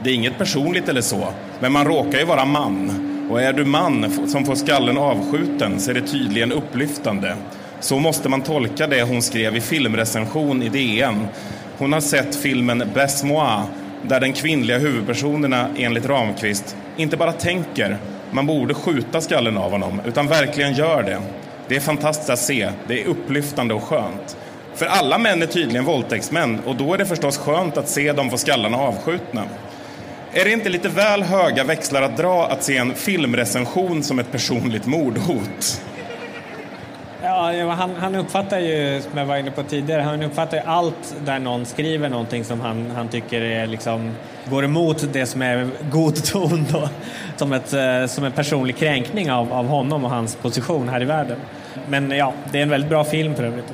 Det är inget personligt eller så, men man råkar ju vara man. Och är du man som får skallen avskjuten så är det tydligen upplyftande. Så måste man tolka det hon skrev i filmrecension i DN hon har sett filmen Baisse-moi där den kvinnliga huvudpersonerna enligt Ramqvist inte bara tänker man borde skjuta skallen av honom, utan verkligen gör det. Det är fantastiskt att se, det är upplyftande och skönt. För alla män är tydligen våldtäktsmän och då är det förstås skönt att se dem få skallarna avskjutna. Är det inte lite väl höga växlar att dra att se en filmrecension som ett personligt mordhot? Ja, han, han uppfattar ju, som jag var inne på tidigare, han uppfattar ju allt där någon skriver någonting som han, han tycker är liksom, går emot det som är god ton då, som, ett, eh, som en personlig kränkning av, av honom och hans position här i världen. Men ja, det är en väldigt bra film för övrigt.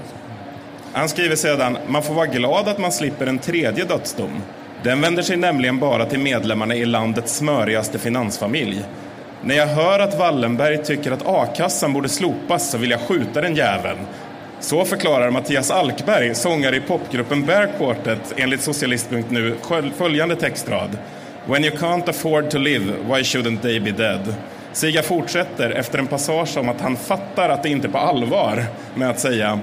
Han skriver sedan, man får vara glad att man slipper en tredje dödsdom. Den vänder sig nämligen bara till medlemmarna i landets smörigaste finansfamilj. När jag hör att Wallenberg tycker att a-kassan borde slopas så vill jag skjuta den jäveln. Så förklarar Mattias Alkberg, sångare i popgruppen Bear Quartet, enligt Socialist.nu följande textrad. When you can't afford to live, why shouldn't they be dead? Siga fortsätter efter en passage om att han fattar att det inte är på allvar med att säga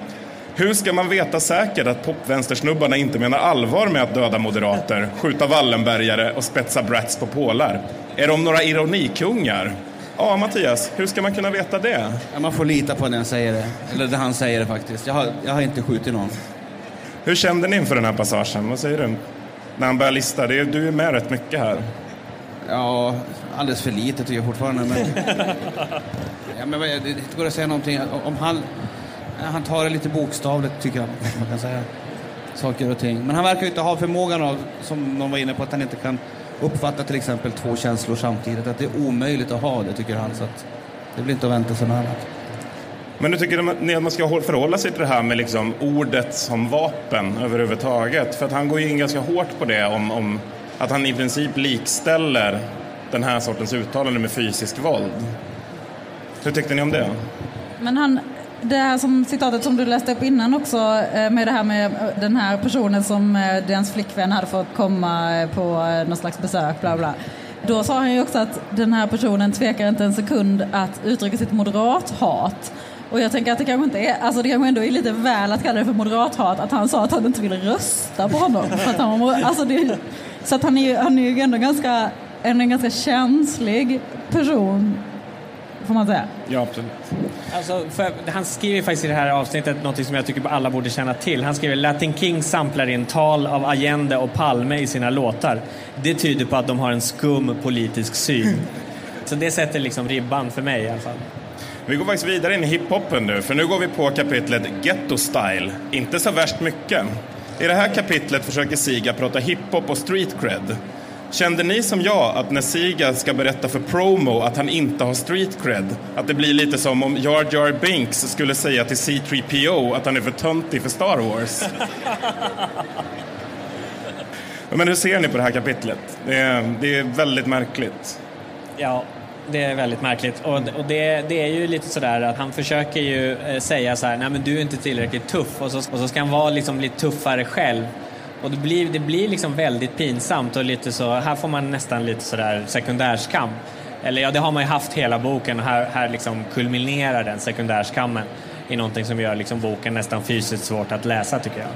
hur ska man veta säkert att popvänstersnubbarna inte menar allvar med att döda moderater, skjuta Wallenbergare och spetsa brats på pålar? Är de några ironikungar? Ja, Mattias, hur ska man kunna veta det? Ja, man får lita på den säger det. Eller det han säger det faktiskt. Jag har, jag har inte skjutit någon. Hur kände ni inför den här passagen? Vad säger du? När han börjar lista. Det är, du är med rätt mycket här. Ja, alldeles för lite tycker jag fortfarande. Men... ja, men det går att säga någonting. Om han, han tar det lite bokstavligt tycker jag man kan säga. Saker och ting. Men han verkar inte ha förmågan av, som någon var inne på, att han inte kan uppfatta till exempel två känslor samtidigt. Att det är omöjligt att ha det, tycker han. Så att det blir inte att vänta sig något annat. Men du tycker ni att man ska förhålla sig till det här med liksom ordet som vapen överhuvudtaget? För att han går ju in ganska hårt på det om, om att han i princip likställer den här sortens uttalande med fysiskt våld. Hur tyckte ni om det? Men han, det här som citatet som du läste upp innan också eh, med det här med eh, den här personen som eh, deras flickvän hade fått komma eh, på någon slags besök, bla bla. Då sa han ju också att den här personen tvekar inte en sekund att uttrycka sitt moderat hat. Och jag tänker att det kanske inte är, alltså det kanske ändå är lite väl att kalla det för moderathat att han sa att han inte ville rösta på honom. För att han var, alltså det, så att han är ju han är ju ändå ganska, en ganska känslig person, får man säga. Ja, absolut. Alltså, för, han skriver faktiskt i det här avsnittet något som jag tycker alla borde känna till. Han skriver Latin King samplar in tal av Allende och Palme i sina låtar. Det tyder på att de har en skum politisk syn. Så det sätter liksom ribban för mig i alla fall. Vi går faktiskt vidare in i hiphopen nu, för nu går vi på kapitlet Ghetto Style. Inte så värst mycket. I det här kapitlet försöker Siga prata hiphop och street cred. Kände ni som jag att när Siga ska berätta för Promo att han inte har street cred, att det blir lite som om Jar Jar Binks skulle säga till C3PO att han är för töntig för Star Wars? Men hur ser ni på det här kapitlet? Det är, det är väldigt märkligt. Ja, det är väldigt märkligt. Och, och det, det, är ju lite sådär att han försöker ju eh, säga så här, nej men du är inte tillräckligt tuff och så, och så ska han vara liksom lite tuffare själv. Och det blir, det blir liksom väldigt pinsamt och lite så, här får man nästan lite sådär sekundärskam. Eller ja, det har man ju haft hela boken och här, här liksom kulminerar den sekundärskammen i någonting som gör liksom boken nästan fysiskt svårt att läsa tycker jag.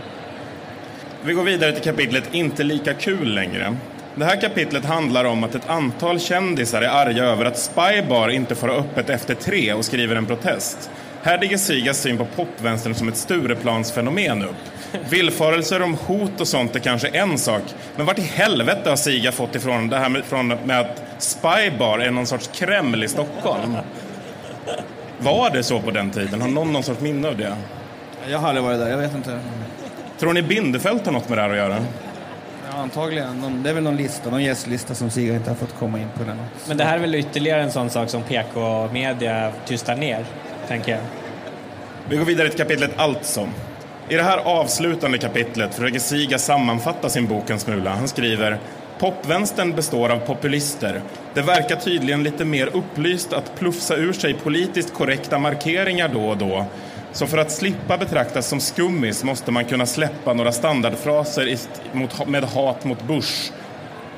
Vi går vidare till kapitlet Inte lika kul längre. Det här kapitlet handlar om att ett antal kändisar är arga över att Spybar inte får ha öppet efter tre och skriver en protest. Här digger Sigas syn på popvänstern som ett Stureplansfenomen upp. Villfarelser om hot och sånt är kanske en sak, men vart i helvete har Siga fått ifrån det här med, från, med att Spybar är någon sorts Kreml i Stockholm? Var det så på den tiden? Har någon någon sorts minne av det? Jag har aldrig varit där, jag vet inte. Tror ni Bindefält har något med det här att göra? Ja, antagligen. Det är väl någon lista, någon gästlista som Siga inte har fått komma in på. Den. Men det här är väl ytterligare en sån sak som PK-media tystar ner, tänker jag. Vi går vidare till kapitlet Alltså. I det här avslutande kapitlet försöker Siga sammanfatta sin bok en smula. Han skriver Popvänstern består av populister. Det verkar tydligen lite mer upplyst att plufsa ur sig politiskt korrekta markeringar då och då. Så för att slippa betraktas som skummis måste man kunna släppa några standardfraser med hat mot Bush,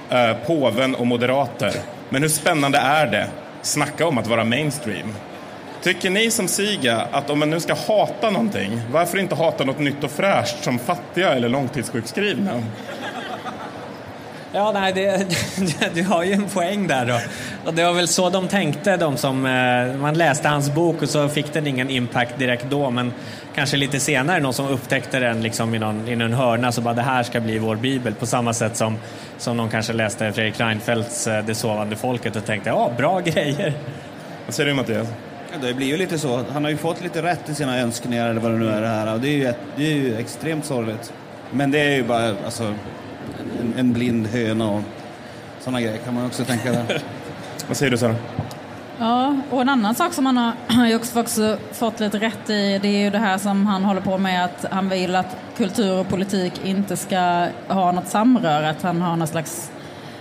eh, påven och moderater. Men hur spännande är det? Snacka om att vara mainstream. Tycker ni som Siga att om man nu ska hata någonting, varför inte hata något nytt och fräscht som fattiga eller långtidssjukskrivna? Ja, nej, det, du har ju en poäng där då. Och det var väl så de tänkte, de som... Eh, man läste hans bok och så fick den ingen impact direkt då, men kanske lite senare någon som upptäckte den liksom i, någon, i någon hörna så bara det här ska bli vår bibel. På samma sätt som, som någon kanske läste Fredrik Reinfeldts eh, Det sovande folket och tänkte ja, bra grejer. Vad säger du Mattias? Det blir ju lite så. Han har ju fått lite rätt i sina önskningar eller vad det nu är det här. Och det är ju, det är ju extremt sorgligt. Men det är ju bara alltså, en, en blind höna och sådana grejer kan man också tänka där. vad säger du Sara? Ja, och en annan sak som han har också, också fått lite rätt i det är ju det här som han håller på med att han vill att kultur och politik inte ska ha något samröre, att han har någon slags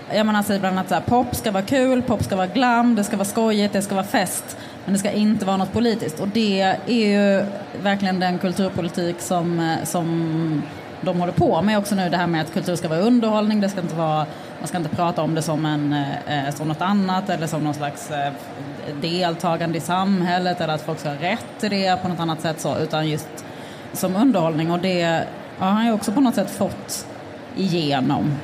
jag menar, han säger bland annat så här, pop ska vara kul, pop ska vara glam, det ska vara skojigt, det ska vara fest. Men det ska inte vara något politiskt. Och det är ju verkligen den kulturpolitik som, eh, som de håller på med också nu. Det här med att kultur ska vara underhållning, det ska inte vara, man ska inte prata om det som, en, eh, som något annat eller som någon slags eh, deltagande i samhället eller att folk ska ha rätt till det på något annat sätt så, utan just som underhållning. Och det har han ju också på något sätt fått igenom.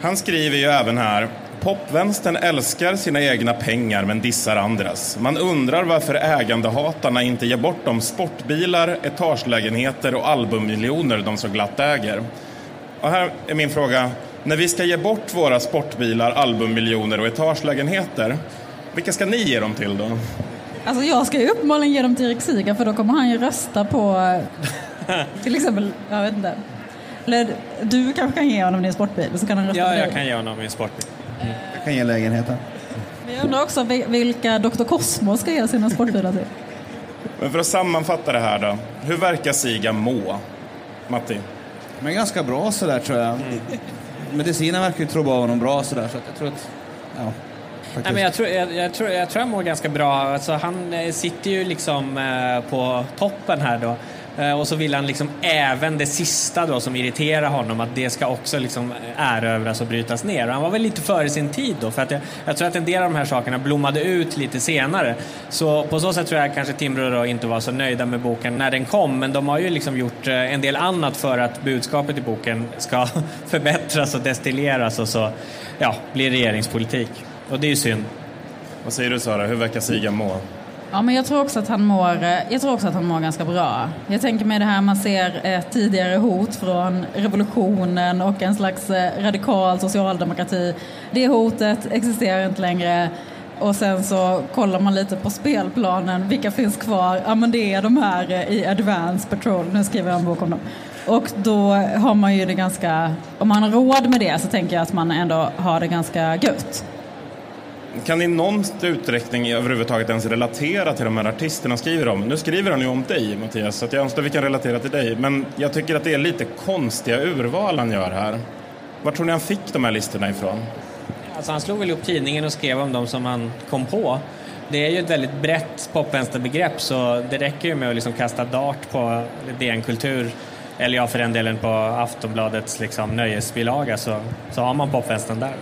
Han skriver ju även här Popvänstern älskar sina egna pengar men dissar andras. Man undrar varför ägandehatarna inte ger bort de sportbilar, etagelägenheter och albummiljoner de så glatt äger. Och här är min fråga. När vi ska ge bort våra sportbilar, albummiljoner och etagelägenheter, vilka ska ni ge dem till då? Alltså jag ska ju uppenbarligen ge dem till Erik Siga för då kommer han ju rösta på till exempel, jag vet inte. Eller du kanske kan ge honom din sportbil så kan han rösta Ja, på jag dig. kan ge honom min sportbil. Jag kan ge lägenheten. Men jag undrar också vilka Dr. Cosmo ska ge sina sportbilar till. Men för att sammanfatta det här då. Hur verkar Siga må? Matti? Men ganska bra sådär tror jag. Medicinen verkar ju tro på honom bra sådär så jag tror att... Ja, faktiskt. Nej, men jag, tror, jag, jag, tror, jag tror jag mår ganska bra. Alltså, han eh, sitter ju liksom eh, på toppen här då. Eh, och så vill han liksom även det sista då som irriterar honom, att det ska också liksom eh, erövras och brytas ner. Och han var väl lite före sin tid då, för att jag, jag tror att en del av de här sakerna blommade ut lite senare. Så på så sätt tror jag kanske Timbro då inte var så nöjda med boken när den kom, men de har ju liksom gjort eh, en del annat för att budskapet i boken ska förbättras och destilleras och så ja, blir regeringspolitik. Och det är ju synd. Vad säger du Sara, hur verkar Sigan må? Ja, men jag tror också att han mår, eh, jag tror också att han mår ganska bra. Jag tänker mig det här man ser ett tidigare hot från revolutionen och en slags eh, radikal socialdemokrati. Det hotet existerar inte längre. Och sen så kollar man lite på spelplanen, vilka finns kvar? Ja men det är de här eh, i Advance Patrol, nu skriver jag en bok om dem. Och då har man ju det ganska, om man har råd med det så tänker jag att man ändå har det ganska gött. Kan ni i någon utsträckning överhuvudtaget ens relatera till de här artisterna skriver om? Nu skriver han ju om dig Mattias, så att jag önskar att vi kan relatera till dig. Men jag tycker att det är lite konstiga urval han gör här. Var tror ni han fick de här listorna ifrån? Alltså han slog väl upp tidningen och skrev om dem som han kom på. Det är ju ett väldigt brett popvänsterbegrepp så det räcker ju med att liksom kasta dart på DN Kultur eller ja, för den delen på Aftonbladets liksom, nöjesbilaga så, så har man popvänstern där.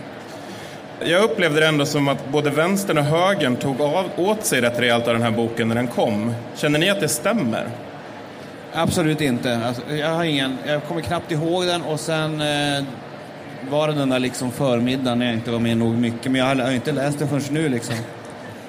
Jag upplevde det ändå som att både vänstern och högern tog av, åt sig rätt rejält av den här boken när den kom. Känner ni att det stämmer? Absolut inte. Alltså, jag, har ingen, jag kommer knappt ihåg den och sen eh, var det den där liksom förmiddagen när jag inte var med nog mycket. Men jag har, jag har inte läst den förrän nu liksom.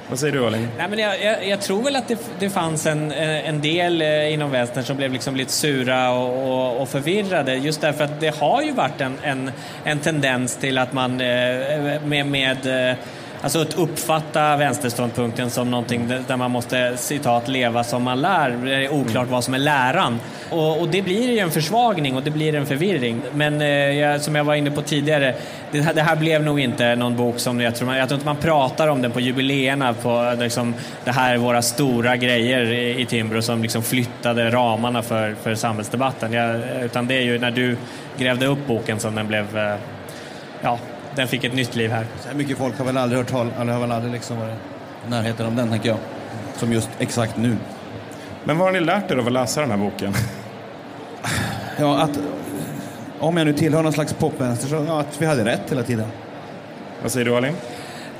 Vad säger du Arling? Nej, men jag, jag, jag tror väl att det, det fanns en, eh, en del eh, inom vänstern som blev liksom lite sura och, och, och förvirrade just därför att det har ju varit en, en, en tendens till att man eh, med, med eh, Alltså att uppfatta vänsterståndpunkten som någonting där man måste citat leva som man lär. Det är oklart vad som är läran. Och, och det blir ju en försvagning och det blir en förvirring. Men eh, jag, som jag var inne på tidigare, det här, det här blev nog inte någon bok som jag tror, man, jag tror inte man pratar om den på jubileerna på liksom, det här är våra stora grejer i, i Timbro som liksom flyttade ramarna för, för samhällsdebatten. Jag, utan det är ju när du grävde upp boken som den blev eh, ja, den fick ett nytt liv här. Så här mycket folk har väl aldrig hört tal, eller har väl aldrig liksom varit i närheten om den, tänker jag. Som just exakt nu. Men vad har ni lärt er av att läsa den här boken? Ja, att om jag nu tillhör någon slags popvänster så ja, att vi hade rätt hela tiden. Vad säger du Arling?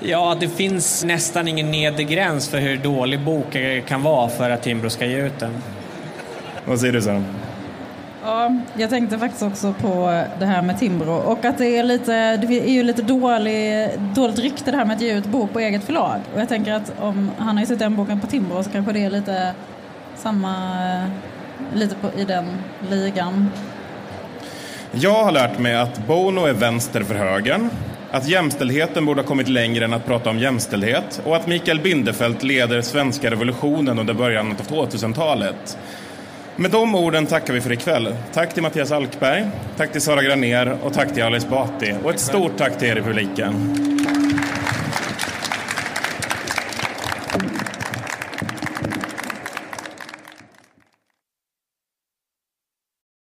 Ja, det finns nästan ingen nedre gräns för hur dålig bok kan vara för att Timbro ska ge ut den. Vad säger du Sara? Ja, jag tänkte faktiskt också på det här med Timbro och att det är lite, det är ju lite dålig, dåligt rykte det här med att ge ut bok på eget förlag. Och jag tänker att om han har ju sett den boken på Timbro så kanske det är lite samma, lite på, i den ligan. Jag har lärt mig att Bono är vänster för högern, att jämställdheten borde ha kommit längre än att prata om jämställdhet och att Mikael Bindefeld leder svenska revolutionen under början av 2000-talet. Med de orden tackar vi för ikväll. Tack till Mattias Alkberg, tack till Sara Graner och tack till Alice Bati. Och ett stort tack till er i publiken.